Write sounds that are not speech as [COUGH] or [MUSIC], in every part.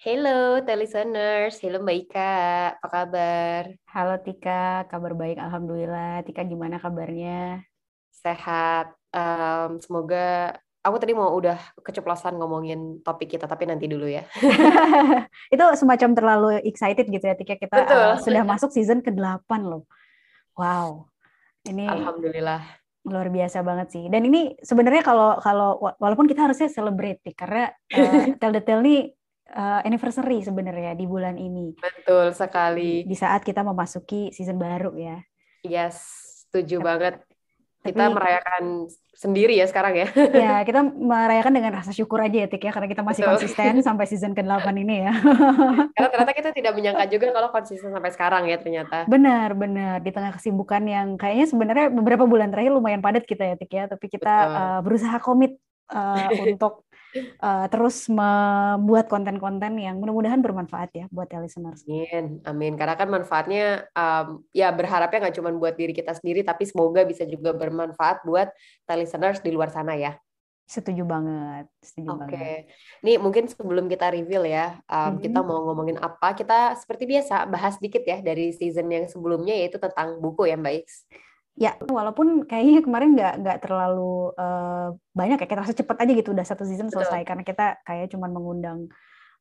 Halo listeners, halo Mbak Ika, apa kabar? Halo Tika, kabar baik Alhamdulillah. Tika gimana kabarnya? Sehat. Um, semoga aku tadi mau udah keceplosan ngomongin topik kita, tapi nanti dulu ya. [LAUGHS] itu semacam terlalu excited gitu ya, Tika. Kita Uh, sudah masuk season ke-8 loh. Wow. Ini Alhamdulillah. Luar biasa banget sih. Dan ini sebenarnya kalau kalau walaupun kita harusnya celebrate karena uh, [LAUGHS] Tell the Tale ini uh, anniversary sebenarnya di bulan ini. Betul sekali. Di saat kita memasuki season baru ya. Yes, setuju Tapi, banget. Kita merayakan sendiri ya sekarang ya. Ya, kita merayakan dengan rasa syukur aja ya Tik ya karena kita masih Betul. konsisten [LAUGHS] sampai season ke-8 ini ya. karena ternyata kita tidak menyangka juga kalau konsisten sampai sekarang ya ternyata. Benar, benar. Di tengah kesibukan yang kayaknya sebenarnya beberapa bulan terakhir lumayan padat kita ya Tik ya, tapi kita uh, berusaha komit uh, untuk uh, terus membuat konten-konten yang mudah-mudahan bermanfaat ya buat listeners. Amin, amin. Karena kan manfaatnya um, ya berharapnya nggak cuma buat diri kita sendiri, tapi semoga bisa juga bermanfaat buat listeners di luar sana ya. Setuju banget, setuju Oke, okay. nih mungkin sebelum kita reveal ya, um, hmm. kita mau ngomongin apa? Kita seperti biasa bahas dikit ya dari season yang sebelumnya yaitu tentang buku ya Mbak X. Ya, walaupun kayaknya kemarin nggak nggak terlalu uh, banyak ya, kita rasa cepet aja gitu udah satu season selesai Betul. karena kita kayak cuma mengundang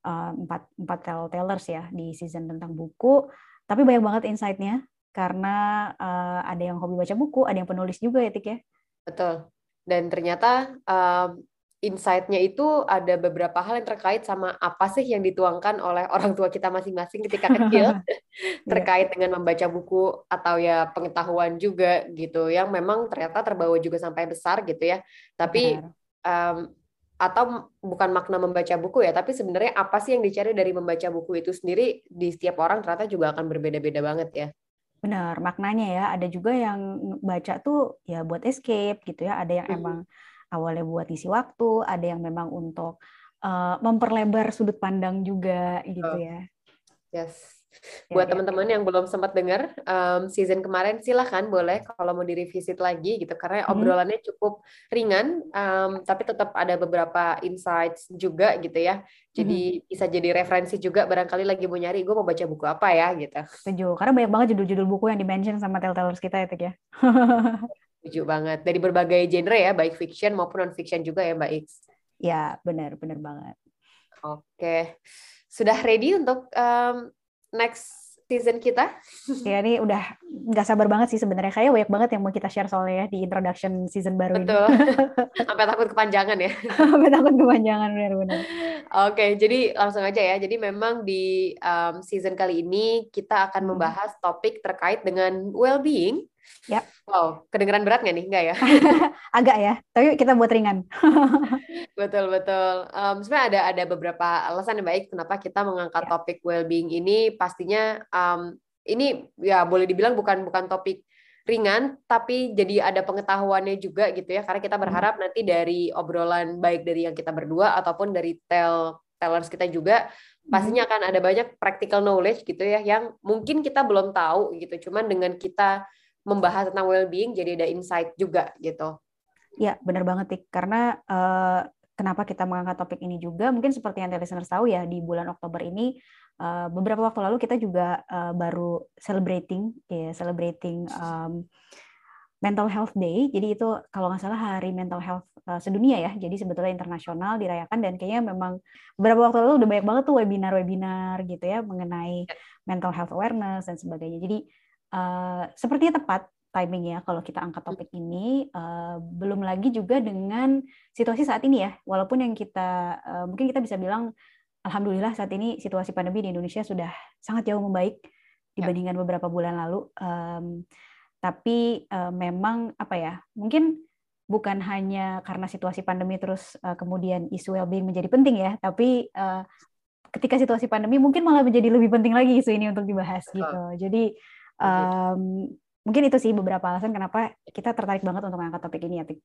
uh, empat empat tellers ya di season tentang buku, tapi banyak banget insight-nya karena uh, ada yang hobi baca buku, ada yang penulis juga ya Tik ya. Betul. Dan ternyata um, insight-nya itu ada beberapa hal yang terkait sama apa sih yang dituangkan oleh [LAUGHS] orang tua kita masing-masing ketika kecil [LAUGHS] iya. terkait dengan membaca buku atau ya pengetahuan juga gitu yang memang ternyata terbawa juga sampai besar gitu ya tapi um, atau bukan makna membaca buku ya tapi sebenarnya apa sih yang dicari dari membaca buku itu sendiri di setiap orang ternyata juga akan berbeda-beda banget ya benar maknanya ya ada juga yang baca tuh ya buat escape gitu ya ada yang mm -hmm. emang awalnya buat isi waktu, ada yang memang untuk uh, memperlebar sudut pandang juga gitu oh. ya. Yes. Ya, buat ya, teman-teman ya. yang belum sempat dengar um, season kemarin silahkan boleh kalau mau direvisit lagi gitu karena hmm. obrolannya cukup ringan um, tapi tetap ada beberapa insights juga gitu ya jadi hmm. bisa jadi referensi juga barangkali lagi mau nyari gue mau baca buku apa ya gitu setuju karena banyak banget judul-judul buku yang dimention sama telltellers kita ya Tek ya [LAUGHS] Setuju banget. Dari berbagai genre ya, baik fiction maupun non-fiction juga ya Mbak X. Ya, benar, benar banget. Oke. Sudah ready untuk um, next season kita. [LAUGHS] Ya ini udah nggak sabar banget sih sebenarnya. Kayak banyak banget yang mau kita share soalnya ya di introduction season baru Betul. ini. [LAUGHS] Sampai takut kepanjangan ya. [LAUGHS] Sampai takut kepanjangan benar-benar. Oke, jadi langsung aja ya. Jadi memang di um, season kali ini kita akan hmm. membahas topik terkait dengan well-being Ya. Wow, kedengeran berat nggak nih? Enggak ya? [LAUGHS] Agak ya, tapi kita buat ringan. [LAUGHS] betul betul. Um, sebenarnya ada ada beberapa alasan yang baik kenapa kita mengangkat ya. topik well-being ini. Pastinya um, ini ya boleh dibilang bukan bukan topik ringan, tapi jadi ada pengetahuannya juga gitu ya. Karena kita hmm. berharap hmm. nanti dari obrolan baik dari yang kita berdua ataupun dari tell tellers kita juga hmm. pastinya akan ada banyak practical knowledge gitu ya yang mungkin kita belum tahu gitu. Cuman dengan kita membahas tentang well-being jadi ada insight juga gitu. Ya, benar banget, Tik. Karena uh, kenapa kita mengangkat topik ini juga, mungkin seperti yang listeners tahu ya, di bulan Oktober ini, uh, beberapa waktu lalu kita juga uh, baru celebrating, ya, yeah, celebrating um, Mental Health Day. Jadi itu kalau nggak salah hari mental health uh, sedunia ya. Jadi sebetulnya internasional dirayakan dan kayaknya memang beberapa waktu lalu udah banyak banget tuh webinar-webinar gitu ya mengenai ya. mental health awareness dan sebagainya. Jadi uh, sepertinya tepat timing ya kalau kita angkat topik ini uh, belum lagi juga dengan situasi saat ini ya walaupun yang kita uh, mungkin kita bisa bilang alhamdulillah saat ini situasi pandemi di Indonesia sudah sangat jauh membaik ya. dibandingkan ya. beberapa bulan lalu um, tapi uh, memang apa ya mungkin bukan hanya karena situasi pandemi terus uh, kemudian isu well-being menjadi penting ya tapi uh, ketika situasi pandemi mungkin malah menjadi lebih penting lagi isu ini untuk dibahas gitu jadi Um, mungkin itu sih beberapa alasan kenapa kita tertarik banget untuk mengangkat topik ini ya, Tik.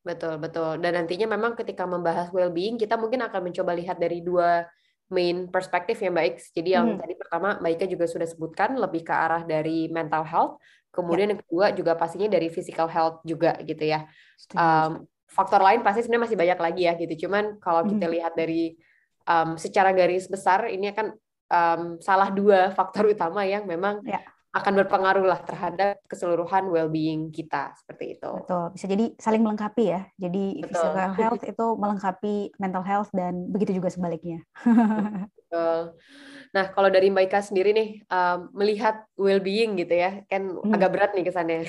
Betul, betul. Dan nantinya memang ketika membahas well-being, kita mungkin akan mencoba lihat dari dua main perspektif ya Mbak X. Jadi yang hmm. tadi pertama Mbak Ika juga sudah sebutkan lebih ke arah dari mental health, kemudian ya. yang kedua juga pastinya dari physical health juga gitu ya. Um, faktor lain pasti sebenarnya masih banyak lagi ya gitu. Cuman kalau kita hmm. lihat dari um, secara garis besar ini akan um, salah dua faktor utama yang memang ya akan berpengaruh lah terhadap keseluruhan well-being kita seperti itu. Betul, bisa jadi saling melengkapi ya. Jadi Betul. physical health itu melengkapi mental health dan begitu juga sebaliknya. Betul. Nah, kalau dari Mbak Ika sendiri nih um, melihat well-being gitu ya, kan hmm. agak berat nih kesannya.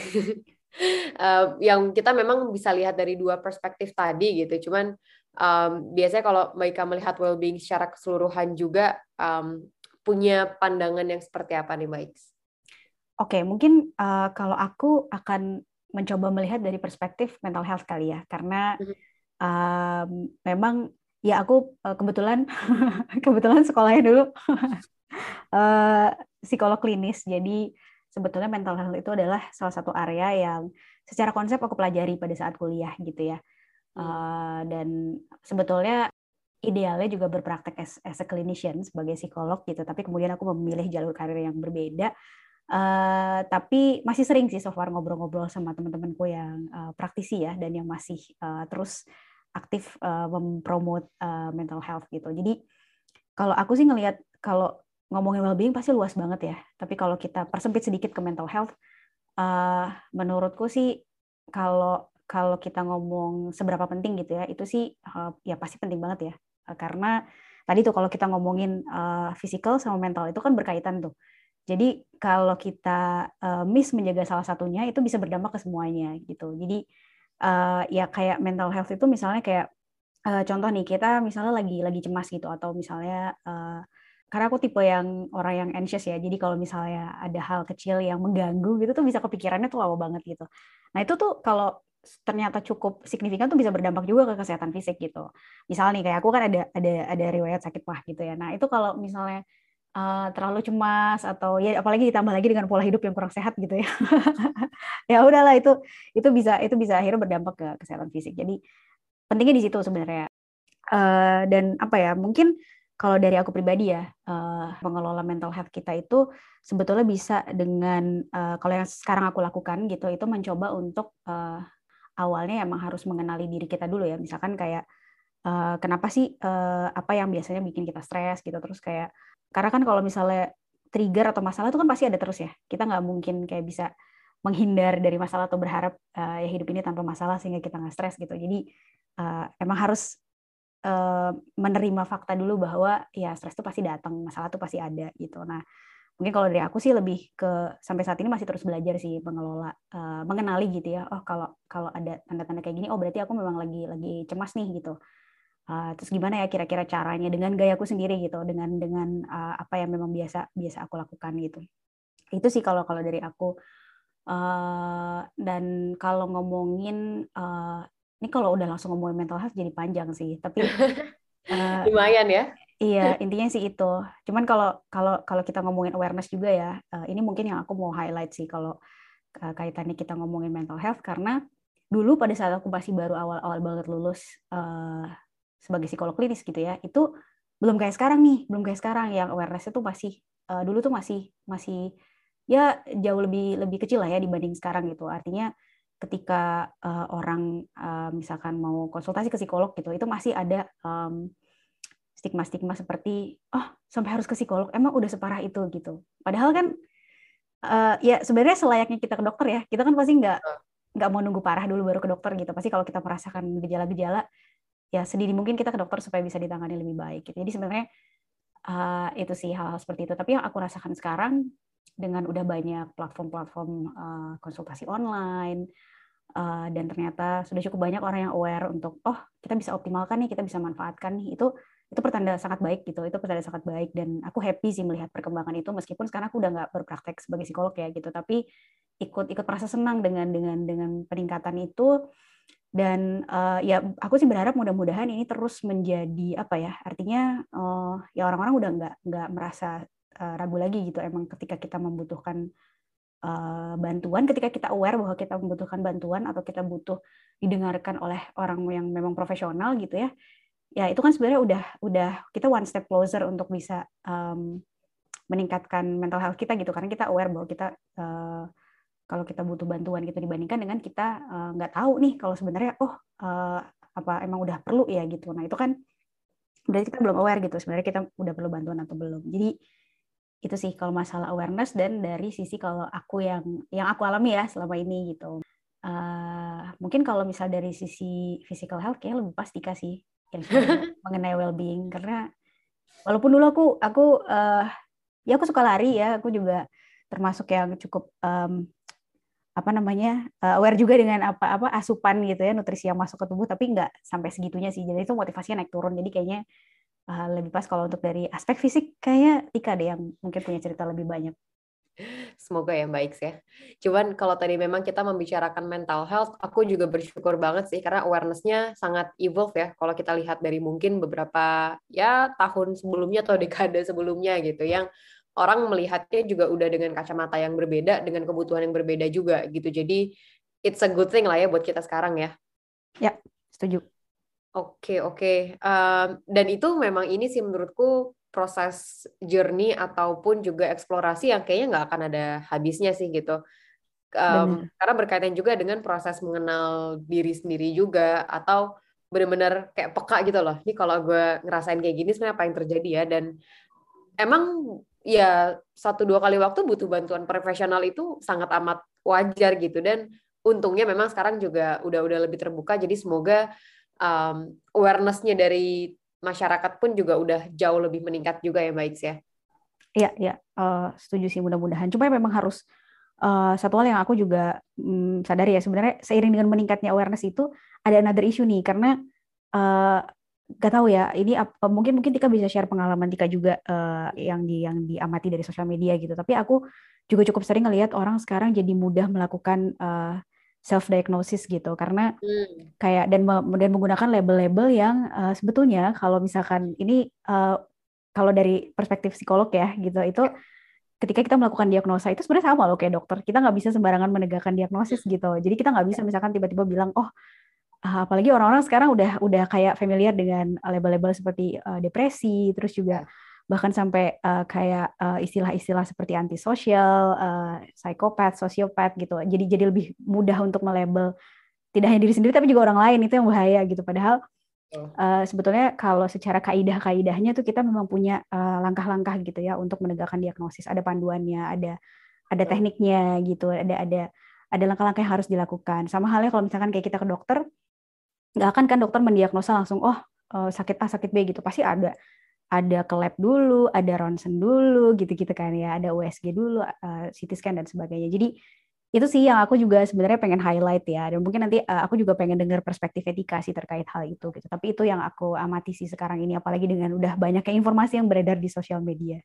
uh, [LAUGHS] yang kita memang bisa lihat dari dua perspektif tadi gitu. Cuman um, biasanya kalau Mbak Ika melihat well-being secara keseluruhan juga um, punya pandangan yang seperti apa nih Mbak Ika? Oke, okay, mungkin uh, kalau aku akan mencoba melihat dari perspektif mental health kali ya, karena um, memang ya aku uh, kebetulan [LAUGHS] kebetulan sekolahnya dulu uh, [LAUGHS] psikolog klinis, jadi sebetulnya mental health itu adalah salah satu area yang secara konsep aku pelajari pada saat kuliah gitu ya, uh, dan sebetulnya idealnya juga berpraktek as, as a clinician sebagai psikolog gitu, tapi kemudian aku memilih jalur karir yang berbeda Uh, tapi masih sering sih so far ngobrol-ngobrol sama teman-temanku yang uh, praktisi ya dan yang masih uh, terus aktif uh, mempromote uh, mental health gitu. Jadi kalau aku sih ngelihat kalau ngomongin well-being pasti luas banget ya. Tapi kalau kita persempit sedikit ke mental health, uh, menurutku sih kalau kalau kita ngomong seberapa penting gitu ya, itu sih uh, ya pasti penting banget ya. Uh, karena tadi tuh kalau kita ngomongin uh, physical sama mental itu kan berkaitan tuh jadi kalau kita uh, miss menjaga salah satunya itu bisa berdampak ke semuanya gitu. Jadi uh, ya kayak mental health itu misalnya kayak uh, contoh nih kita misalnya lagi lagi cemas gitu atau misalnya uh, karena aku tipe yang orang yang anxious ya. Jadi kalau misalnya ada hal kecil yang mengganggu gitu tuh bisa kepikirannya tuh lama banget gitu. Nah, itu tuh kalau ternyata cukup signifikan tuh bisa berdampak juga ke kesehatan fisik gitu. Misalnya nih kayak aku kan ada ada ada riwayat sakit mah gitu ya. Nah, itu kalau misalnya uh, terlalu cemas atau ya apalagi ditambah lagi dengan pola hidup yang kurang sehat gitu ya. [LAUGHS] Ya udahlah itu itu bisa itu bisa akhirnya berdampak ke kesehatan fisik. Jadi pentingnya di situ sebenarnya. Uh, dan apa ya mungkin kalau dari aku pribadi ya uh, mengelola mental health kita itu sebetulnya bisa dengan uh, kalau yang sekarang aku lakukan gitu itu mencoba untuk uh, awalnya emang harus mengenali diri kita dulu ya. Misalkan kayak uh, kenapa sih uh, apa yang biasanya bikin kita stres gitu terus kayak karena kan kalau misalnya trigger atau masalah itu kan pasti ada terus ya. Kita nggak mungkin kayak bisa menghindar dari masalah atau berharap uh, ya hidup ini tanpa masalah sehingga kita nggak stres gitu. Jadi uh, emang harus uh, menerima fakta dulu bahwa ya stres itu pasti datang, masalah itu pasti ada gitu. Nah mungkin kalau dari aku sih lebih ke sampai saat ini masih terus belajar sih mengelola uh, mengenali gitu ya oh kalau kalau ada tanda-tanda kayak gini oh berarti aku memang lagi lagi cemas nih gitu Uh, terus gimana ya kira-kira caranya dengan gayaku sendiri gitu, dengan dengan uh, apa yang memang biasa biasa aku lakukan gitu. Itu sih kalau kalau dari aku. Uh, dan kalau ngomongin uh, ini kalau udah langsung ngomongin mental health jadi panjang sih, tapi uh, [LAUGHS] lumayan ya. Iya, intinya sih itu. Cuman kalau kalau kalau kita ngomongin awareness juga ya, uh, ini mungkin yang aku mau highlight sih kalau uh, kaitannya kita ngomongin mental health karena dulu pada saat aku masih baru awal-awal banget lulus uh, sebagai psikolog klinis gitu ya itu belum kayak sekarang nih belum kayak sekarang. Yang awareness itu masih uh, dulu tuh masih masih ya jauh lebih lebih kecil lah ya dibanding sekarang gitu. Artinya ketika uh, orang uh, misalkan mau konsultasi ke psikolog gitu itu masih ada um, stigma-stigma seperti oh sampai harus ke psikolog emang udah separah itu gitu. Padahal kan uh, ya sebenarnya selayaknya kita ke dokter ya kita kan pasti nggak nggak mau nunggu parah dulu baru ke dokter gitu. Pasti kalau kita merasakan gejala-gejala ya sedini mungkin kita ke dokter supaya bisa ditangani lebih baik. Gitu. Jadi sebenarnya uh, itu sih hal-hal seperti itu. Tapi yang aku rasakan sekarang dengan udah banyak platform-platform uh, konsultasi online uh, dan ternyata sudah cukup banyak orang yang aware untuk oh kita bisa optimalkan nih, kita bisa manfaatkan nih itu itu pertanda sangat baik gitu itu pertanda sangat baik dan aku happy sih melihat perkembangan itu meskipun sekarang aku udah nggak berpraktek sebagai psikolog ya gitu tapi ikut ikut merasa senang dengan dengan dengan peningkatan itu dan uh, ya aku sih berharap mudah-mudahan ini terus menjadi apa ya artinya uh, ya orang-orang udah nggak nggak merasa uh, ragu lagi gitu emang ketika kita membutuhkan uh, bantuan ketika kita aware bahwa kita membutuhkan bantuan atau kita butuh didengarkan oleh orang yang memang profesional gitu ya ya itu kan sebenarnya udah udah kita one step closer untuk bisa um, meningkatkan mental health kita gitu. Karena kita aware bahwa kita uh, kalau kita butuh bantuan gitu dibandingkan dengan kita nggak uh, tahu nih kalau sebenarnya oh uh, apa emang udah perlu ya? gitu. Nah itu kan berarti kita belum aware gitu sebenarnya kita udah perlu bantuan atau belum. Jadi itu sih kalau masalah awareness dan dari sisi kalau aku yang yang aku alami ya selama ini gitu. Uh, mungkin kalau misal dari sisi physical health kayaknya lebih pasti kasih yang [LAUGHS] mengenai well-being. Karena walaupun dulu aku aku uh, ya aku suka lari ya aku juga termasuk yang cukup um, apa namanya uh, aware juga dengan apa apa asupan gitu ya nutrisi yang masuk ke tubuh tapi nggak sampai segitunya sih jadi itu motivasinya naik turun jadi kayaknya uh, lebih pas kalau untuk dari aspek fisik kayaknya Tika deh yang mungkin punya cerita lebih banyak. Semoga ya baik ya. Cuman kalau tadi memang kita membicarakan mental health, aku juga bersyukur banget sih karena awareness-nya sangat evolve ya. Kalau kita lihat dari mungkin beberapa ya tahun sebelumnya atau dekade sebelumnya gitu yang orang melihatnya juga udah dengan kacamata yang berbeda, dengan kebutuhan yang berbeda juga gitu. Jadi it's a good thing lah ya buat kita sekarang ya. Ya, setuju. Oke, oke. Um, dan itu memang ini sih menurutku proses journey ataupun juga eksplorasi yang kayaknya nggak akan ada habisnya sih gitu. Um, karena berkaitan juga dengan proses mengenal diri sendiri juga atau benar-benar kayak peka gitu loh. Ini kalau gue ngerasain kayak gini sebenarnya apa yang terjadi ya dan emang ya satu dua kali waktu butuh bantuan profesional itu sangat amat wajar gitu. Dan untungnya memang sekarang juga udah udah lebih terbuka. Jadi semoga um, awareness-nya dari masyarakat pun juga udah jauh lebih meningkat juga ya Mbak Iks ya. Iya, iya, uh, setuju sih mudah-mudahan. Cuma memang harus uh, satu hal yang aku juga um, sadari ya. Sebenarnya seiring dengan meningkatnya awareness itu ada another issue nih. Karena uh, gak tahu ya ini uh, mungkin mungkin Tika bisa share pengalaman Tika juga uh, yang di yang diamati dari sosial media gitu. Tapi aku juga cukup sering ngelihat orang sekarang jadi mudah melakukan uh, self diagnosis gitu. Karena hmm. kayak dan dan menggunakan label-label yang uh, sebetulnya kalau misalkan ini uh, kalau dari perspektif psikolog ya gitu itu ketika kita melakukan diagnosa itu sebenarnya sama loh kayak dokter. Kita nggak bisa sembarangan menegakkan diagnosis gitu. Jadi kita nggak bisa misalkan tiba-tiba bilang oh apalagi orang-orang sekarang udah udah kayak familiar dengan label-label seperti uh, depresi terus juga ya bahkan sampai uh, kayak istilah istilah-istilah seperti antisosial, uh, psikopat, sosiopat gitu. Jadi jadi lebih mudah untuk melabel tidak hanya diri sendiri tapi juga orang lain itu yang bahaya gitu. Padahal uh, sebetulnya kalau secara kaidah-kaidahnya tuh kita memang punya langkah-langkah uh, gitu ya untuk menegakkan diagnosis. Ada panduannya, ada ada tekniknya gitu, ada ada ada langkah-langkah yang harus dilakukan. Sama halnya kalau misalkan kayak kita ke dokter, nggak akan kan dokter mendiagnosa langsung oh sakit A sakit B gitu pasti ada ada ke lab dulu, ada ronsen dulu, gitu-gitu kan ya, ada USG dulu, uh, CT scan dan sebagainya. Jadi itu sih yang aku juga sebenarnya pengen highlight ya, dan mungkin nanti uh, aku juga pengen dengar perspektif edukasi terkait hal itu gitu. Tapi itu yang aku amati sih sekarang ini, apalagi dengan udah banyaknya informasi yang beredar di sosial media.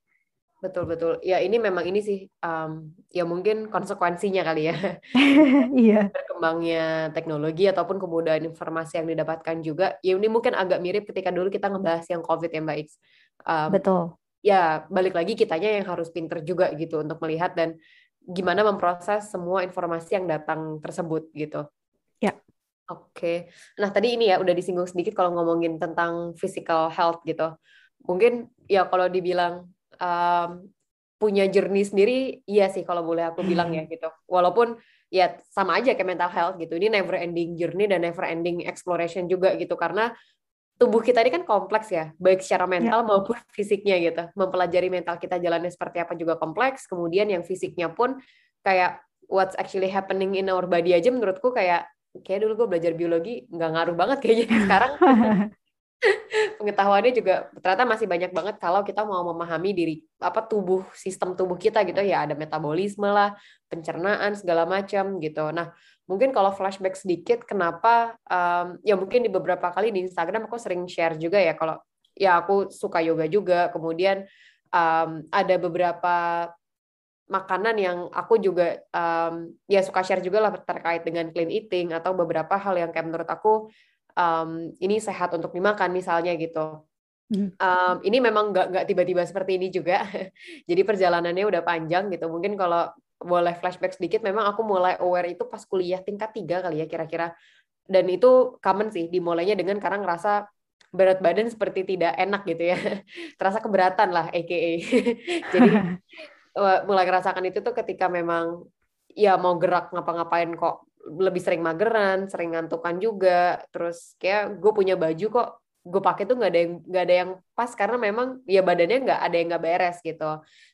Betul betul. Ya ini memang ini sih um, ya mungkin konsekuensinya kali ya. [LAUGHS] Iya. Berkembangnya teknologi ataupun kemudahan informasi yang didapatkan juga. Ya ini mungkin agak mirip ketika dulu kita ngebahas yang COVID ya Mbak X. Um, betul. Ya balik lagi kitanya yang harus pinter juga gitu untuk melihat dan gimana memproses semua informasi yang datang tersebut gitu. Ya. Oke. Nah tadi ini ya udah disinggung sedikit kalau ngomongin tentang physical health gitu. Mungkin ya kalau dibilang um, punya journey sendiri, iya sih kalau boleh aku bilang ya hmm. gitu. Walaupun ya sama aja kayak mental health gitu. Ini never ending journey dan never ending exploration juga gitu karena tubuh kita ini kan kompleks ya, baik secara ya. mental ya. maupun fisiknya gitu. Mempelajari mental kita jalannya seperti apa juga kompleks. Kemudian yang fisiknya pun kayak what's actually happening in our body aja menurutku kayak kayak dulu gue belajar biologi nggak ngaruh banget kayaknya [LAUGHS] sekarang pengetahuannya juga ternyata masih banyak banget kalau kita mau memahami diri apa tubuh sistem tubuh kita gitu ya. Ada metabolisme lah pencernaan segala macam gitu. Nah mungkin kalau flashback sedikit kenapa um, ya mungkin di beberapa kali di Instagram aku sering share juga ya. Kalau ya aku suka yoga juga. Kemudian um, ada beberapa makanan yang aku juga um, ya suka share juga lah terkait dengan clean eating atau beberapa hal yang kayak menurut aku um, ini sehat untuk dimakan misalnya gitu. Um, ini memang nggak nggak tiba-tiba seperti ini juga. [LAUGHS] Jadi perjalanannya udah panjang gitu. Mungkin kalau boleh flashback sedikit, memang aku mulai aware itu pas kuliah tingkat tiga kali ya kira-kira. Dan itu common sih, dimulainya dengan karena ngerasa berat badan seperti tidak enak gitu ya. [LAUGHS] Terasa keberatan lah, aka. [LAUGHS] Jadi mulai ngerasakan itu tuh ketika memang ya mau gerak ngapa-ngapain kok lebih sering mageran, sering ngantukan juga. Terus kayak gue punya baju kok gue pakai tuh nggak ada yang nggak ada yang pas karena memang ya badannya nggak ada yang nggak beres gitu.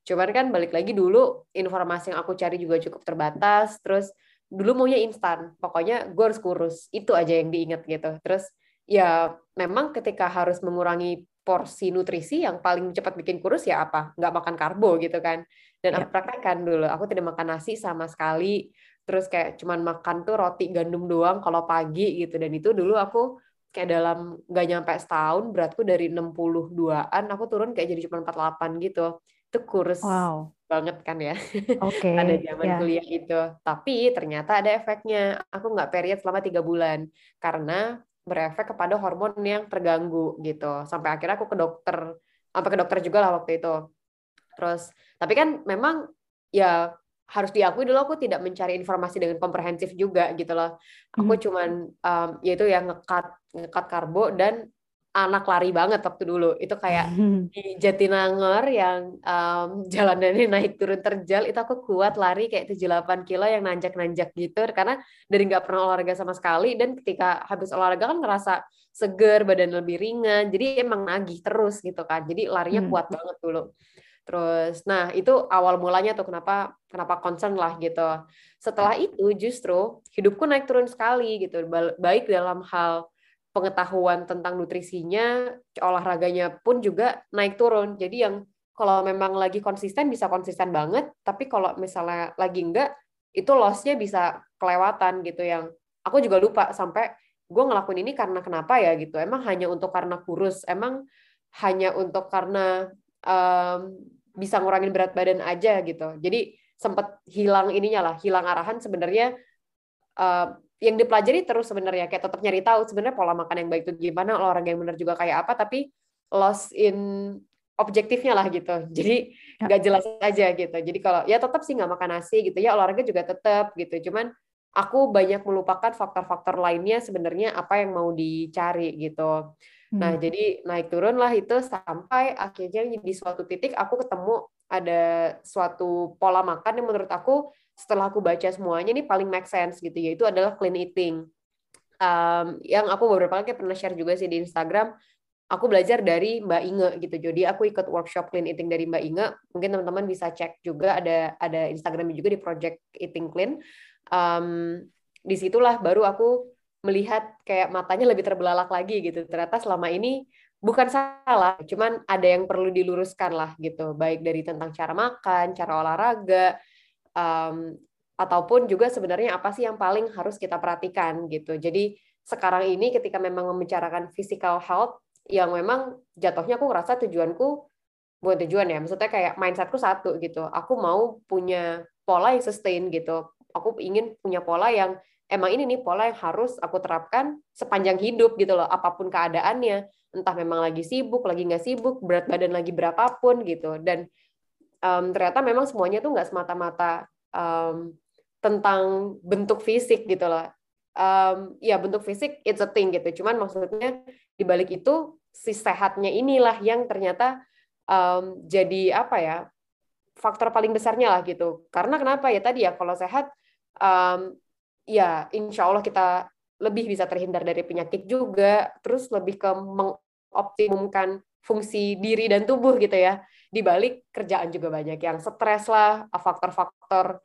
Cuman kan balik lagi dulu informasi yang aku cari juga cukup terbatas. Terus dulu maunya instan, pokoknya gue harus kurus itu aja yang diingat gitu. Terus ya memang ketika harus mengurangi porsi nutrisi yang paling cepat bikin kurus ya apa? Nggak makan karbo gitu kan. Dan ya. aku praktekkan dulu, aku tidak makan nasi sama sekali. Terus kayak cuman makan tuh roti gandum doang kalau pagi gitu. Dan itu dulu aku kayak dalam nggak nyampe setahun beratku dari 62-an aku turun kayak jadi cuma 48 gitu. Itu kurus wow. banget kan ya. Oke. [LAUGHS] Okay, ada zaman yeah. kuliah itu. Tapi ternyata ada efeknya. Aku nggak period selama tiga bulan karena berefek kepada hormon yang terganggu gitu. Sampai akhirnya aku ke dokter, sampai ke dokter juga lah waktu itu. Terus, tapi kan memang ya harus diakui dulu aku tidak mencari informasi dengan komprehensif juga gitu loh. Aku hmm. cuman um, yaitu yang ngekat ngekat karbo dan anak lari banget waktu dulu. Itu kayak hmm. [LAUGHS] di Jatinangor yang um, [LAUGHS] jalanannya naik turun terjal itu aku kuat lari kayak 7-8 kilo yang nanjak-nanjak gitu karena dari nggak pernah olahraga sama sekali dan ketika habis olahraga kan ngerasa seger, badan lebih ringan. Jadi emang nagih terus gitu kan. Jadi larinya hmm. kuat banget dulu. Terus, nah itu awal mulanya tuh kenapa kenapa concern lah gitu. Setelah itu justru hidupku naik turun sekali gitu, baik dalam hal pengetahuan tentang nutrisinya, olahraganya pun juga naik turun. Jadi yang kalau memang lagi konsisten bisa konsisten banget, tapi kalau misalnya lagi enggak, itu lossnya bisa kelewatan gitu yang aku juga lupa sampai gue ngelakuin ini karena kenapa ya gitu. Emang hanya untuk karena kurus, emang hanya untuk karena um, bisa ngurangin berat badan aja gitu. Jadi sempat hilang ininya lah, hilang arahan sebenarnya uh, yang dipelajari terus sebenarnya kayak tetap nyari tahu sebenarnya pola makan yang baik itu gimana, olahraga yang benar juga kayak apa, tapi lost in objektifnya lah gitu. Jadi ya. nggak jelas aja gitu. Jadi kalau ya tetap sih nggak makan nasi gitu ya, olahraga juga tetap gitu. Cuman aku banyak melupakan faktor-faktor lainnya sebenarnya apa yang mau dicari gitu. Nah, hmm. jadi naik turun lah itu sampai akhirnya di suatu titik aku ketemu ada suatu pola makan yang menurut aku setelah aku baca semuanya ini paling make sense gitu yaitu adalah clean eating. Um, yang aku beberapa kali pernah share juga sih di Instagram. Aku belajar dari Mbak Inge gitu. Jadi aku ikut workshop clean eating dari Mbak Inge. Mungkin teman-teman bisa cek juga ada ada Instagramnya juga di Project Eating Clean. Um, di situlah baru aku melihat kayak matanya lebih terbelalak lagi gitu. Ternyata selama ini bukan salah, cuman ada yang perlu diluruskan lah gitu, baik dari tentang cara makan, cara olahraga, um, ataupun juga sebenarnya apa sih yang paling harus kita perhatikan gitu. Jadi sekarang ini ketika memang membicarakan physical health, yang memang jatuhnya aku ngerasa tujuanku bukan tujuan ya, maksudnya kayak mindsetku satu gitu. Aku mau punya pola yang sustain gitu. Aku ingin punya pola yang emang ini nih pola yang harus aku terapkan sepanjang hidup gitu loh, apa pun keadaannya, entah memang lagi sibuk, lagi nggak sibuk, berat badan lagi berapapun gitu. Dan um, ternyata memang semuanya tuh nggak semata-mata um, tentang bentuk fisik gitu loh. Um, ya bentuk fisik it's a thing gitu. Cuman maksudnya di balik itu si sehatnya inilah yang ternyata um, jadi apa ya faktor paling besarnya lah gitu. Karena kenapa ya tadi ya kalau sehat um, ya insya Allah kita lebih bisa terhindar dari penyakit juga, terus lebih ke mengoptimumkan fungsi diri dan tubuh gitu ya. Di balik kerjaan juga banyak yang stres lah, faktor-faktor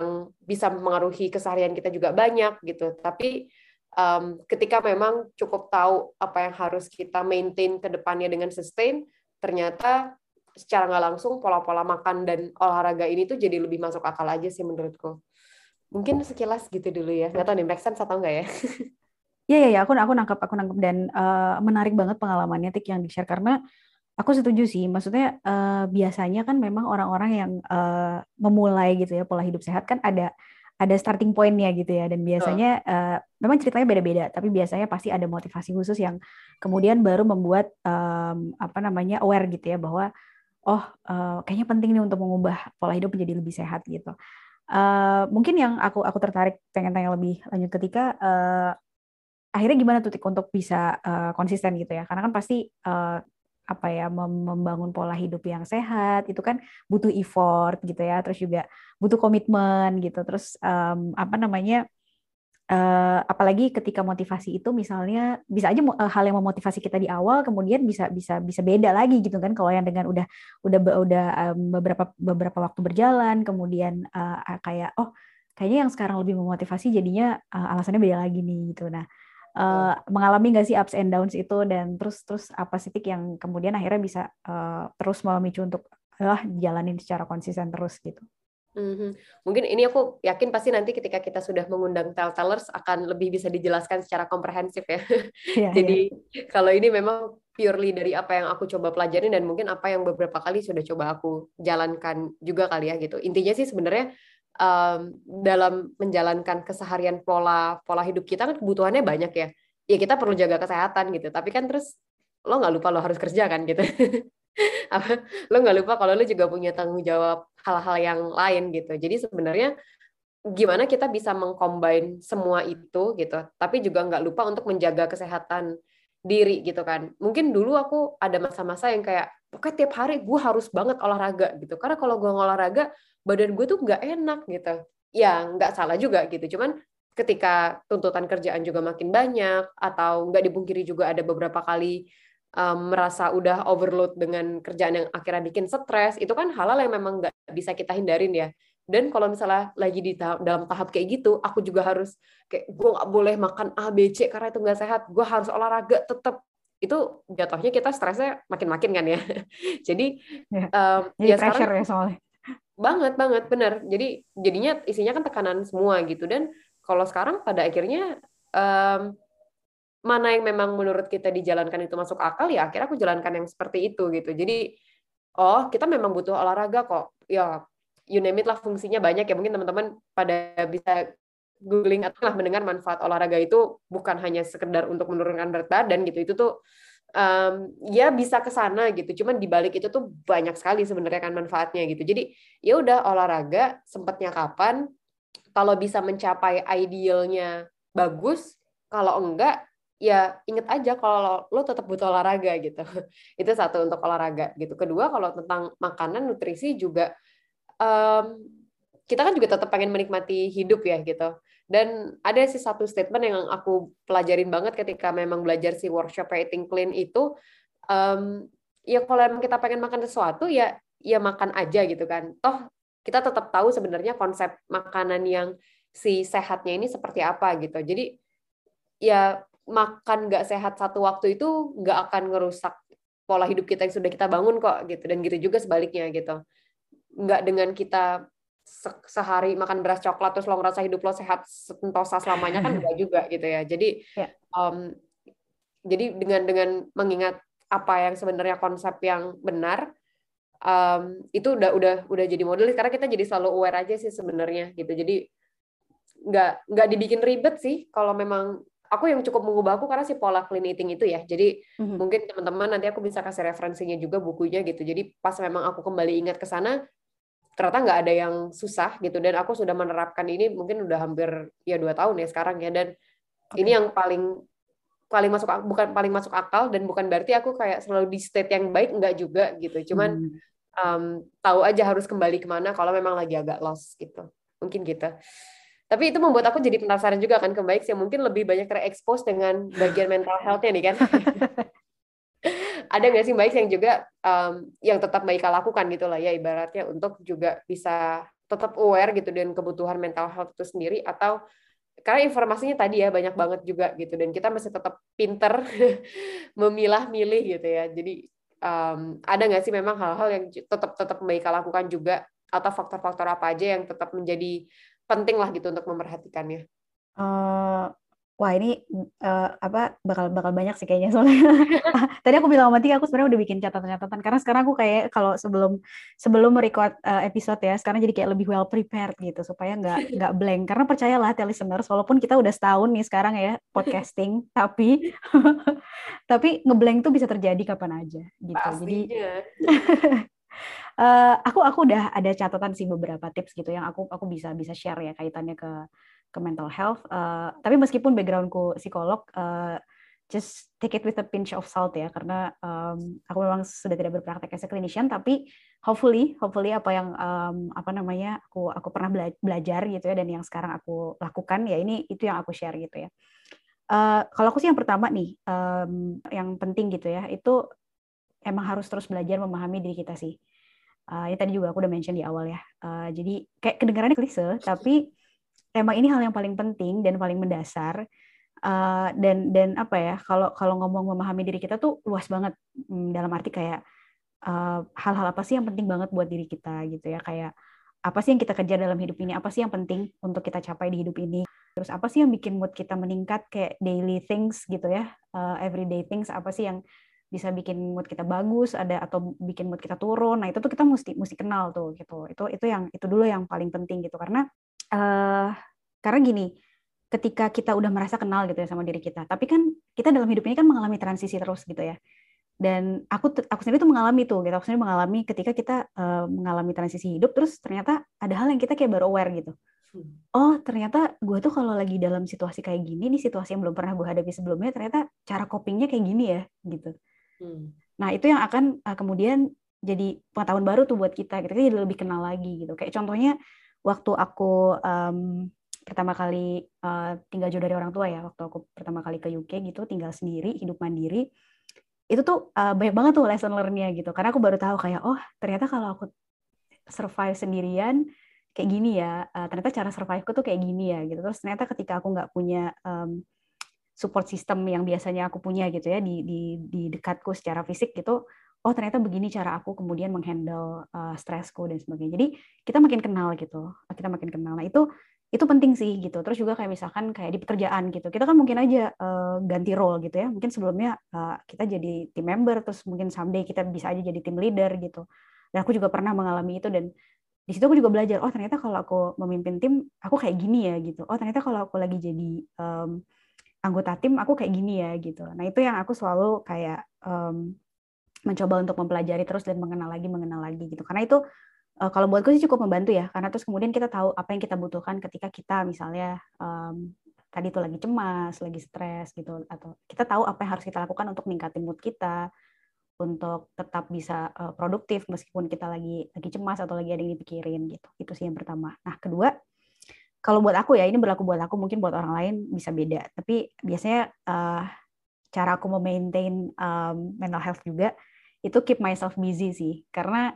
yang bisa mengaruhi keseharian kita juga banyak gitu. Tapi um, ketika memang cukup tahu apa yang harus kita maintain ke depannya dengan sustain, ternyata secara nggak langsung pola-pola makan dan olahraga ini tuh jadi lebih masuk akal aja sih menurutku. Mungkin sekilas gitu dulu ya. Nggak tahu nih, make sense atau enggak ya? [LAUGHS] Iya, iya, ya, aku aku nangkep, aku nangkep dan uh, menarik banget pengalamannya Tik yang di-share karena aku setuju sih. Maksudnya uh, biasanya kan memang orang-orang yang uh, memulai gitu ya pola hidup sehat kan ada ada starting pointnya gitu ya dan biasanya uh, memang ceritanya beda-beda tapi biasanya pasti ada motivasi khusus yang kemudian baru membuat um, apa namanya aware gitu ya bahwa oh uh, kayaknya penting nih untuk mengubah pola hidup menjadi lebih sehat gitu. Uh, mungkin yang aku aku tertarik pengen tanya lebih lanjut ketika uh, akhirnya gimana tuh untuk bisa uh, konsisten gitu ya? Karena kan pasti uh, apa ya membangun pola hidup yang sehat itu kan butuh effort gitu ya terus juga butuh komitmen gitu. Terus um, apa namanya uh, apalagi ketika motivasi itu misalnya bisa aja uh, hal yang memotivasi kita di awal kemudian bisa bisa bisa beda lagi gitu kan kalau yang dengan udah udah udah um, beberapa beberapa waktu berjalan kemudian uh, kayak oh kayaknya yang sekarang lebih memotivasi jadinya uh, alasannya beda lagi nih gitu. Nah uh, mengalami nggak sih ups and downs itu dan terus terus apa sih yang kemudian akhirnya bisa uh, terus memicu untuk uh, jalanin secara konsisten terus gitu Mm-hmm. Mungkin ini aku yakin pasti nanti ketika kita sudah mengundang telltellers akan lebih bisa dijelaskan secara komprehensif ya. Yeah, Jadi yeah. kalau ini memang purely dari apa yang aku coba pelajarin dan mungkin apa yang beberapa kali sudah coba aku jalankan juga kali ya gitu. Intinya sih sebenarnya um, dalam menjalankan keseharian pola pola hidup kita kan kebutuhannya banyak ya. Ya kita perlu jaga kesehatan gitu. Tapi kan terus lo nggak lupa lo harus kerja kan gitu. [LAUGHS] apa lo nggak lupa kalau lo juga punya tanggung jawab hal-hal yang lain gitu. Jadi sebenarnya gimana kita bisa mengcombine semua itu gitu tapi juga nggak lupa untuk menjaga kesehatan diri gitu kan. Mungkin dulu aku ada masa-masa yang kayak pokoknya tiap hari gue harus banget olahraga gitu. Karena kalau gue olahraga badan gue tuh nggak enak gitu. Ya nggak salah juga gitu. Cuman ketika tuntutan kerjaan juga makin banyak atau nggak dipungkiri juga ada beberapa kali um, merasa udah overload dengan kerjaan yang akhirnya bikin stres itu kan hal-hal yang memang nggak bisa kita hindarin ya. Dan kalau misalnya lagi di tahap, dalam tahap kayak gitu aku juga harus kayak gue nggak boleh makan A B C karena itu nggak sehat. Gue harus olahraga tetap itu jatuhnya kita stresnya makin-makin kan ya. [LAUGHS] Jadi ya, um, jadi ya pressure sekarang, ya soalnya. Banget banget bener. Jadi jadinya isinya kan tekanan semua gitu. Dan kalau sekarang pada akhirnya um, mana yang memang menurut kita dijalankan itu masuk akal ya akhirnya aku jalankan yang seperti itu gitu. Jadi oh kita memang butuh olahraga kok. Ya you name it lah fungsinya banyak ya. Mungkin teman-teman pada bisa googling atau lah mendengar manfaat olahraga itu bukan hanya sekedar untuk menurunkan berat badan gitu. Itu tuh um, ya bisa ke sana gitu. Cuman di balik itu tuh banyak sekali sebenarnya kan manfaatnya gitu. Jadi ya udah olahraga sempatnya kapan? Kalau bisa mencapai idealnya bagus kalau enggak ya inget aja kalau lo, lo tetap butuh olahraga gitu. [LAUGHS] itu satu untuk olahraga gitu. Kedua kalau tentang makanan nutrisi juga um, kita kan juga tetap pengen menikmati hidup ya gitu. Dan ada sih satu statement yang aku pelajarin banget ketika memang belajar si workshop eating clean itu um, ya kalau kita pengen makan sesuatu ya ya makan aja gitu kan. Toh kita tetap tahu sebenarnya konsep makanan yang si sehatnya ini seperti apa gitu. Jadi ya makan nggak sehat satu waktu itu nggak akan ngerusak pola hidup kita yang sudah kita bangun kok gitu. Dan gitu juga sebaliknya gitu. Nggak dengan kita se sehari makan beras coklat terus lo ngerasa hidup lo sehat sentosa selamanya kan [LAUGHS] enggak juga gitu ya. Jadi yeah. um, jadi dengan dengan mengingat apa yang sebenarnya konsep yang benar um, itu udah udah udah jadi model. Karena kita jadi selalu aware aja sih sebenarnya gitu. Jadi nggak nggak dibikin ribet sih kalau memang aku yang cukup mengubah aku karena si pola clean eating itu ya. Jadi mm-hmm. mungkin teman-teman nanti aku bisa kasih referensinya juga bukunya gitu. Jadi pas memang aku kembali ingat ke sana, ternyata nggak ada yang susah gitu. Dan aku sudah menerapkan ini mungkin udah hampir ya dua tahun ya sekarang ya. Dan okay. ini yang paling paling masuk bukan paling masuk akal dan bukan berarti aku kayak selalu di state yang baik nggak juga gitu. Cuman hmm. um, tahu aja harus kembali ke mana kalau memang lagi agak lost gitu. Mungkin gitu. Tapi itu membuat aku jadi penasaran juga kan ke Baik yang mungkin lebih banyak terekspos dengan bagian mental health-nya nih kan. [LAUGHS] Ada nggak sih Baik yang juga um, yang tetap Baik lakukan gitu lah ya ibaratnya untuk juga bisa tetap aware gitu dengan kebutuhan mental health itu sendiri atau karena informasinya tadi ya banyak banget juga gitu dan kita masih tetap pinter [LAUGHS] memilah-milih gitu ya. Jadi um, ada nggak sih memang hal-hal yang tetap tetap Baik lakukan juga atau faktor-faktor apa aja yang tetap menjadi penting lah gitu untuk memperhatikannya. Uh, wah ini uh, apa bakal bakal banyak sih kayaknya soalnya. [LAUGHS] Tadi aku bilang sama Tika aku sebenarnya udah bikin catatan-catatan karena sekarang aku kayak kalau sebelum sebelum merecord uh, episode ya sekarang jadi kayak lebih well prepared gitu supaya nggak [LAUGHS] nggak blank karena percayalah listeners walaupun kita udah setahun nih sekarang ya podcasting [LAUGHS] tapi tapi ngeblank tuh bisa terjadi kapan aja gitu. Pastinya. Jadi uh, aku aku udah ada catatan sih beberapa tips gitu yang aku aku bisa bisa share ya kaitannya ke ke mental health. Uh, tapi meskipun backgroundku psikolog, uh, just take it with a pinch of salt ya. Karena um, aku memang sudah tidak berpraktek as a clinician tapi hopefully hopefully apa yang um, apa namanya aku aku pernah belajar gitu ya dan yang sekarang aku lakukan ya ini itu yang aku share gitu ya. Uh, kalau aku sih yang pertama nih um, yang penting gitu ya itu emang harus terus belajar memahami diri kita sih uh, ini tadi juga aku udah mention di awal ya. Uh, jadi kayak kedengarannya klise tapi emang ini hal yang paling penting dan paling mendasar. Uh, dan dan apa ya kalau kalau ngomong memahami diri kita tuh luas banget. Hmm, dalam arti kayak hal hal-hal apa sih yang penting banget buat diri kita gitu ya. Kayak apa sih yang kita kerja dalam hidup ini? Apa sih yang penting untuk kita capai di hidup ini? Terus apa sih yang bikin mood kita meningkat kayak daily things gitu ya? Uh, everyday things apa sih yang bisa bikin mood kita bagus ada atau bikin mood kita turun nah itu tuh kita mesti mesti kenal tuh gitu itu itu yang itu dulu yang paling penting gitu karena uh, karena gini ketika kita udah merasa kenal gitu ya sama diri kita. Tapi kan kita dalam hidup ini kan mengalami transisi terus gitu ya. Dan aku aku sendiri tuh mengalami tuh gitu. Aku sendiri mengalami ketika kita uh, mengalami transisi hidup terus ternyata ada hal yang kita kayak baru aware gitu. Oh, ternyata gue tuh kalau lagi dalam situasi kayak gini, nih situasi yang belum pernah gue hadapi sebelumnya, ternyata cara copingnya kayak gini ya, gitu. Hmm. Nah, itu yang akan uh, kemudian jadi pengetahuan baru tuh buat kita. Kita jadi lebih kenal lagi gitu. Kayak contohnya waktu aku um, pertama kali uh, tinggal jauh dari orang tua ya waktu aku pertama kali ke UK gitu tinggal sendiri hidup mandiri itu tuh uh, banyak banget tuh lesson learn-nya gitu karena aku baru tahu kayak oh ternyata kalau aku survive sendirian kayak gini ya uh, ternyata cara survive-ku tuh kayak gini ya gitu terus ternyata ketika aku nggak punya um, support system yang biasanya aku punya gitu ya di di di dekatku secara fisik gitu oh ternyata begini cara aku kemudian menghandle uh, stresku dan sebagainya jadi kita makin kenal gitu kita makin kenal nah itu itu penting sih gitu. Terus juga kayak misalkan kayak di pekerjaan gitu. Kita kan mungkin aja uh, ganti role gitu ya. Mungkin sebelumnya uh, kita jadi team member terus mungkin someday kita bisa aja jadi team leader gitu. Dan aku juga pernah mengalami itu dan di situ aku juga belajar, oh ternyata kalau aku memimpin tim aku kayak gini ya gitu. Oh ternyata kalau aku lagi jadi um, anggota tim aku kayak gini ya gitu. Nah, itu yang aku selalu kayak um, mencoba untuk mempelajari terus dan mengenal lagi mengenal lagi gitu. Karena itu uh, kalau buatku sih cukup membantu ya karena terus kemudian kita tahu apa yang kita butuhkan ketika kita misalnya um, tadi itu lagi cemas, lagi stres gitu atau kita tahu apa yang harus kita lakukan untuk meningkatin mood kita untuk tetap bisa uh, produktif meskipun kita lagi lagi cemas atau lagi ada yang dipikirin gitu. Itu sih yang pertama. Nah, kedua kalau buat aku ya ini berlaku buat aku mungkin buat orang lain bisa beda. Tapi biasanya uh, cara aku memaintain um, mental health juga itu keep myself busy sih. Karena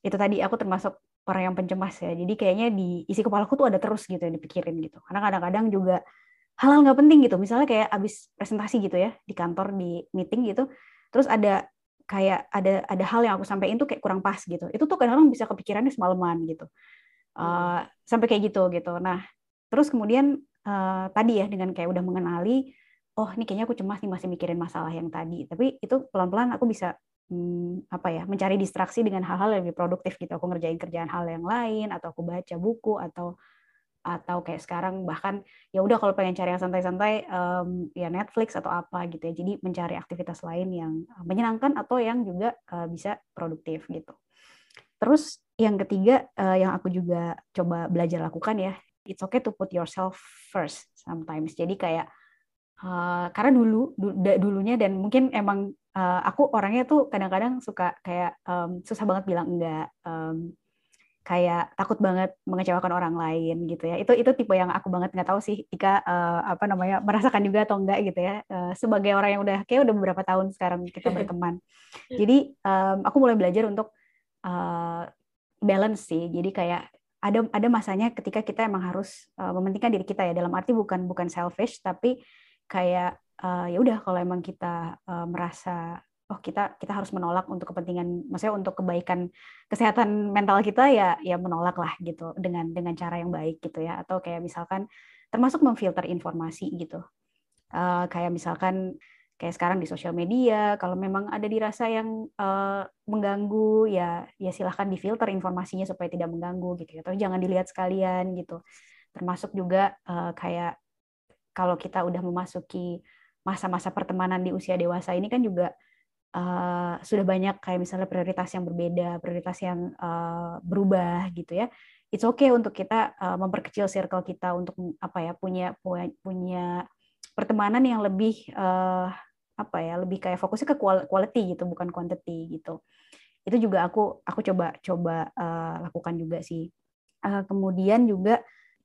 itu tadi aku termasuk orang yang pencemas ya. Jadi kayaknya di isi kepalaku tuh ada terus gitu yang dipikirin gitu. Karena kadang-kadang juga hal-hal nggak penting gitu. Misalnya kayak abis presentasi gitu ya di kantor di meeting gitu terus ada kayak ada ada hal yang aku sampaikan tuh kayak kurang pas gitu. Itu tuh kadang-kadang bisa kepikirannya semalaman gitu uh, sampai kayak gitu gitu. Nah terus kemudian uh, tadi ya dengan kayak udah mengenali oh ini kayaknya aku cemas nih masih mikirin masalah yang tadi. Tapi itu pelan-pelan aku bisa hmm, apa ya mencari distraksi dengan hal-hal yang lebih produktif gitu. Aku ngerjain kerjaan hal yang lain atau aku baca buku atau atau kayak sekarang bahkan ya udah kalau pengen cari yang santai-santai um, ya Netflix atau apa gitu ya. Jadi mencari aktivitas lain yang menyenangkan atau yang juga uh, bisa produktif gitu. Terus yang ketiga uh, yang aku juga coba belajar lakukan ya it's okay to put yourself first sometimes. Jadi kayak uh, karena dulu du, dulunya dan mungkin emang uh, aku orangnya tuh kadang-kadang suka kayak um, susah banget bilang enggak um, kayak takut banget mengecewakan orang lain gitu ya. Itu itu tipe yang aku banget nggak tahu sih Ika uh, apa namanya merasakan juga atau enggak gitu ya. Uh, sebagai orang yang udah kayak udah beberapa tahun sekarang kita [LAUGHS] berteman. Jadi um, aku mulai belajar untuk uh, balance sih. Jadi kayak ada ada masanya ketika kita emang harus uh, mementingkan diri kita ya. Dalam arti bukan bukan selfish tapi kayak uh, ya udah kalau emang kita uh, merasa oh kita kita harus menolak untuk kepentingan maksudnya untuk kebaikan kesehatan mental kita ya ya menolak lah gitu dengan dengan cara yang baik gitu ya. Atau kayak misalkan termasuk memfilter informasi gitu. Uh, kayak misalkan kayak sekarang di sosial media kalau memang ada dirasa yang uh, mengganggu ya ya silahkan difilter informasinya supaya tidak mengganggu gitu ya atau jangan dilihat sekalian gitu termasuk juga uh, kayak kalau kita udah memasuki masa-masa pertemanan di usia dewasa ini kan juga uh, sudah banyak kayak misalnya prioritas yang berbeda, prioritas yang uh, berubah gitu ya. It's okay untuk kita uh, memperkecil circle kita untuk apa ya punya punya pertemanan yang lebih uh, apa ya lebih kayak fokusnya ke quality gitu bukan quantity gitu. Itu juga aku aku coba coba uh, lakukan juga sih. Uh, kemudian juga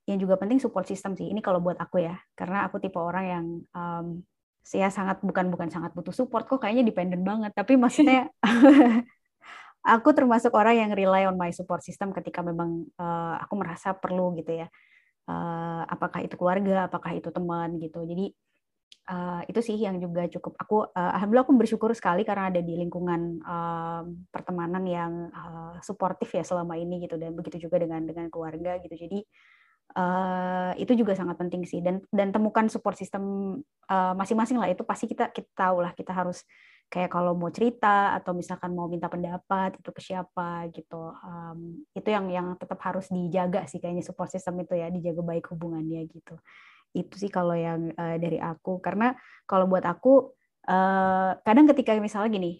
yang juga penting support system sih. Ini kalau buat aku ya, karena aku tipe orang yang um, saya sangat bukan bukan sangat butuh support kok kayaknya dependent banget tapi maksudnya [LAUGHS] aku termasuk orang yang rely on my support system ketika memang uh, aku merasa perlu gitu ya uh, apakah itu keluarga apakah itu teman gitu jadi uh, itu sih yang juga cukup aku uh, alhamdulillah aku bersyukur sekali karena ada di lingkungan uh, pertemanan yang uh, suportif ya selama ini gitu dan begitu juga dengan dengan keluarga gitu. Jadi uh, itu juga sangat penting sih dan dan temukan support system uh, masing-masing lah. Itu pasti kita kita tahu lah kita harus kayak kalau mau cerita atau misalkan mau minta pendapat itu ke siapa gitu um, itu yang yang tetap harus dijaga sih kayaknya support system itu ya dijaga baik hubungannya gitu itu sih kalau yang uh, dari aku. Karena kalau buat aku uh, kadang ketika misalnya gini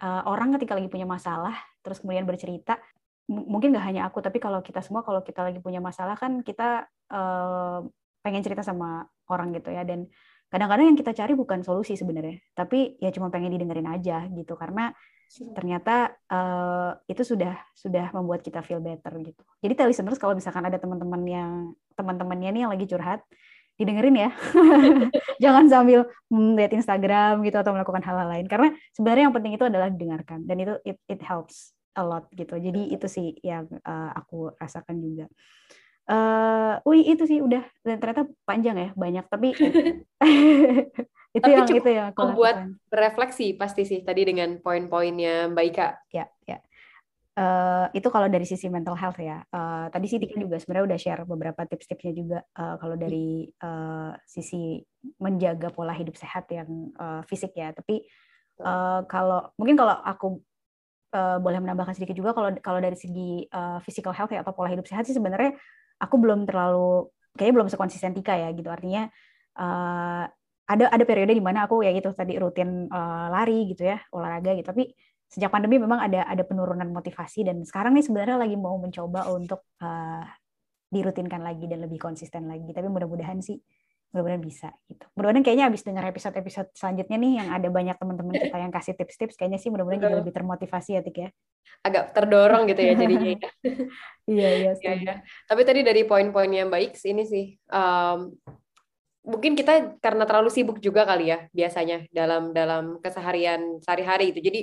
uh, orang ketika lagi punya masalah terus kemudian bercerita mungkin nggak hanya aku tapi kalau kita semua kalau kita lagi punya masalah kan kita uh, pengen cerita sama orang gitu ya. Dan kadang-kadang yang kita cari bukan solusi sebenarnya tapi ya cuma pengen didengerin aja gitu. Karena ternyata uh, itu sudah sudah membuat kita feel better gitu. Jadi listeners kalau misalkan ada teman-teman yang teman-temannya nih yang lagi curhat didengerin ya [LAUGHS] jangan sambil hmm, lihat Instagram gitu atau melakukan hal-hal lain karena sebenarnya yang penting itu adalah didengarkan dan itu it, it helps a lot gitu. Jadi itu sih yang uh, aku rasakan juga. Uh, wih itu sih udah dan ternyata panjang ya banyak tapi [LAUGHS] [LAUGHS] itu tapi yang itu yang aku membuat berefleksi pasti sih tadi dengan poin-poinnya Mbak Ika. Ya ya. Uh, itu kalau dari sisi mental health ya. Uh, tadi sih Tika juga sebenarnya udah share beberapa tips-tipsnya juga uh, kalau dari uh, sisi menjaga pola hidup sehat yang uh, fisik ya. Tapi uh, kalau mungkin kalau aku uh, boleh menambahkan sedikit juga kalau kalau dari segi uh, physical health ya atau pola hidup sehat sih sebenarnya aku belum terlalu kayaknya belum sekonsisten Tika ya gitu. Artinya uh, ada ada periode di mana aku ya gitu tadi rutin uh, lari gitu ya olahraga gitu. Tapi sejak pandemi memang ada ada penurunan motivasi dan sekarang nih sebenarnya lagi mau mencoba untuk uh, dirutinkan lagi dan lebih konsisten lagi tapi mudah-mudahan sih mudah-mudahan bisa gitu. Mudah-mudahan kayaknya abis dengar episode-episode selanjutnya nih yang ada banyak teman-teman kita yang kasih tips-tips, kayaknya sih mudah-mudahan jadi lebih termotivasi ya Tik ya. Agak terdorong gitu ya jadinya. Ya. [LAUGHS] iya iya. [LAUGHS] Ya, ya. Tapi tadi dari poin-poin yang baik ini sih, um, mungkin kita karena terlalu sibuk juga kali ya biasanya dalam dalam keseharian sehari-hari itu. Jadi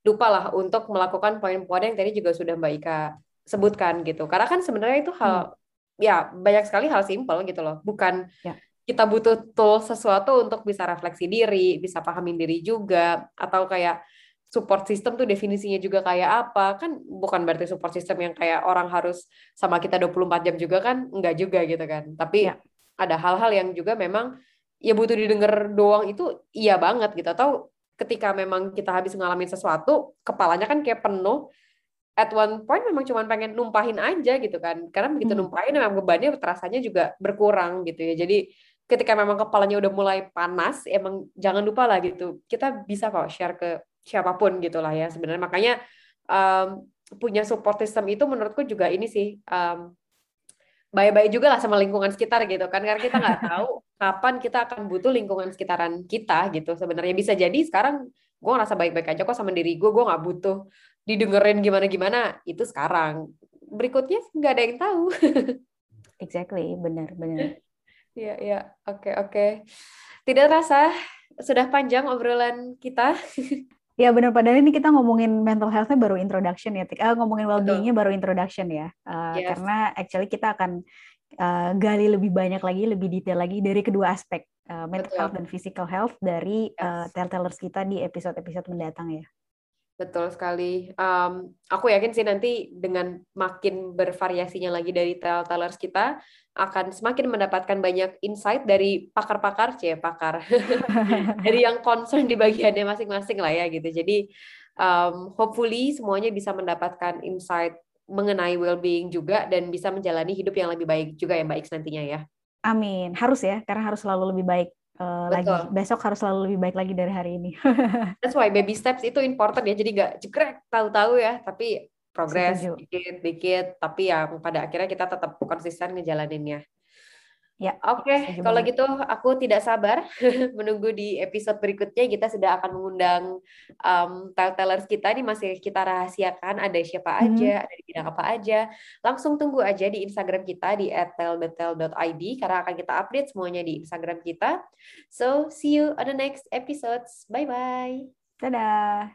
lupa lah untuk melakukan poin-poin yang tadi juga sudah Mbak Ika sebutkan gitu. Karena kan sebenarnya itu hal hmm. ya banyak sekali hal simpel gitu loh. Bukan ya kita butuh tool sesuatu untuk bisa refleksi diri, bisa pahamin diri juga, atau kayak support system tuh definisinya juga kayak apa kan bukan berarti support system yang kayak orang harus sama kita 24 jam juga kan enggak juga gitu kan tapi ya. ada hal-hal yang juga memang ya butuh didengar doang itu iya banget gitu atau ketika memang kita habis ngalamin sesuatu kepalanya kan kayak penuh at one point memang cuma pengen numpahin aja gitu kan. Karena begitu hmm. numpahin memang bebannya terasanya juga berkurang gitu ya. Jadi ketika memang kepalanya udah mulai panas emang jangan lupa lah gitu. Kita bisa kok share ke siapa pun gitu lah ya sebenarnya. Makanya um, punya support system itu menurutku juga ini sih um, baik-baik juga lah sama lingkungan sekitar gitu kan karena kita nggak tahu [LAUGHS] kapan kita akan butuh lingkungan sekitaran kita gitu sebenarnya bisa jadi sekarang gue ngerasa baik-baik aja kok sama diri gue gue nggak butuh didengerin gimana-gimana itu sekarang berikutnya nggak ada yang tahu [LAUGHS] exactly benar benar [LAUGHS] Iya, iya. Oke, oke. Tidak terasa sudah panjang obrolan kita. Ya benar padahal ini kita ngomongin mental health-nya baru introduction ya, uh, ngomongin well-being-nya baru introduction ya. Uh, yes. Karena actually kita akan uh, gali lebih banyak lagi, lebih detail lagi dari kedua aspek uh, mental Betul. health dan physical health dari yes. uh, telltellers kita di episode-episode mendatang ya. Betul sekali. Um, aku yakin sih nanti dengan makin bervariasinya lagi dari telltellers kita akan semakin mendapatkan banyak insight dari pakar-pakar, cie pakar, [LAUGHS] dari yang concern di bagiannya masing-masing lah ya gitu. Jadi um, hopefully semuanya bisa mendapatkan insight mengenai well-being juga dan bisa menjalani hidup yang lebih baik juga ya Mbak X nantinya ya. Amin. Harus ya, karena harus selalu lebih baik uh, lagi besok harus selalu lebih baik lagi dari hari ini. [LAUGHS] That's why baby steps itu important ya. Jadi nggak jegrek tahu-tahu ya, tapi progres dikit-dikit. Tapi ya pada akhirnya kita tetap konsisten ngejalaninnya. Ya. Oke, okay. kalau gitu aku tidak sabar [LAUGHS] menunggu di episode berikutnya. Kita sudah akan mengundang um, tellers kita ini masih kita rahasiakan ada siapa hmm. aja, ada di bidang apa aja. Langsung tunggu aja di Instagram kita di @tellthetel.id karena akan kita update semuanya di Instagram kita. So, see you on the next episodes. Bye bye. Dadah.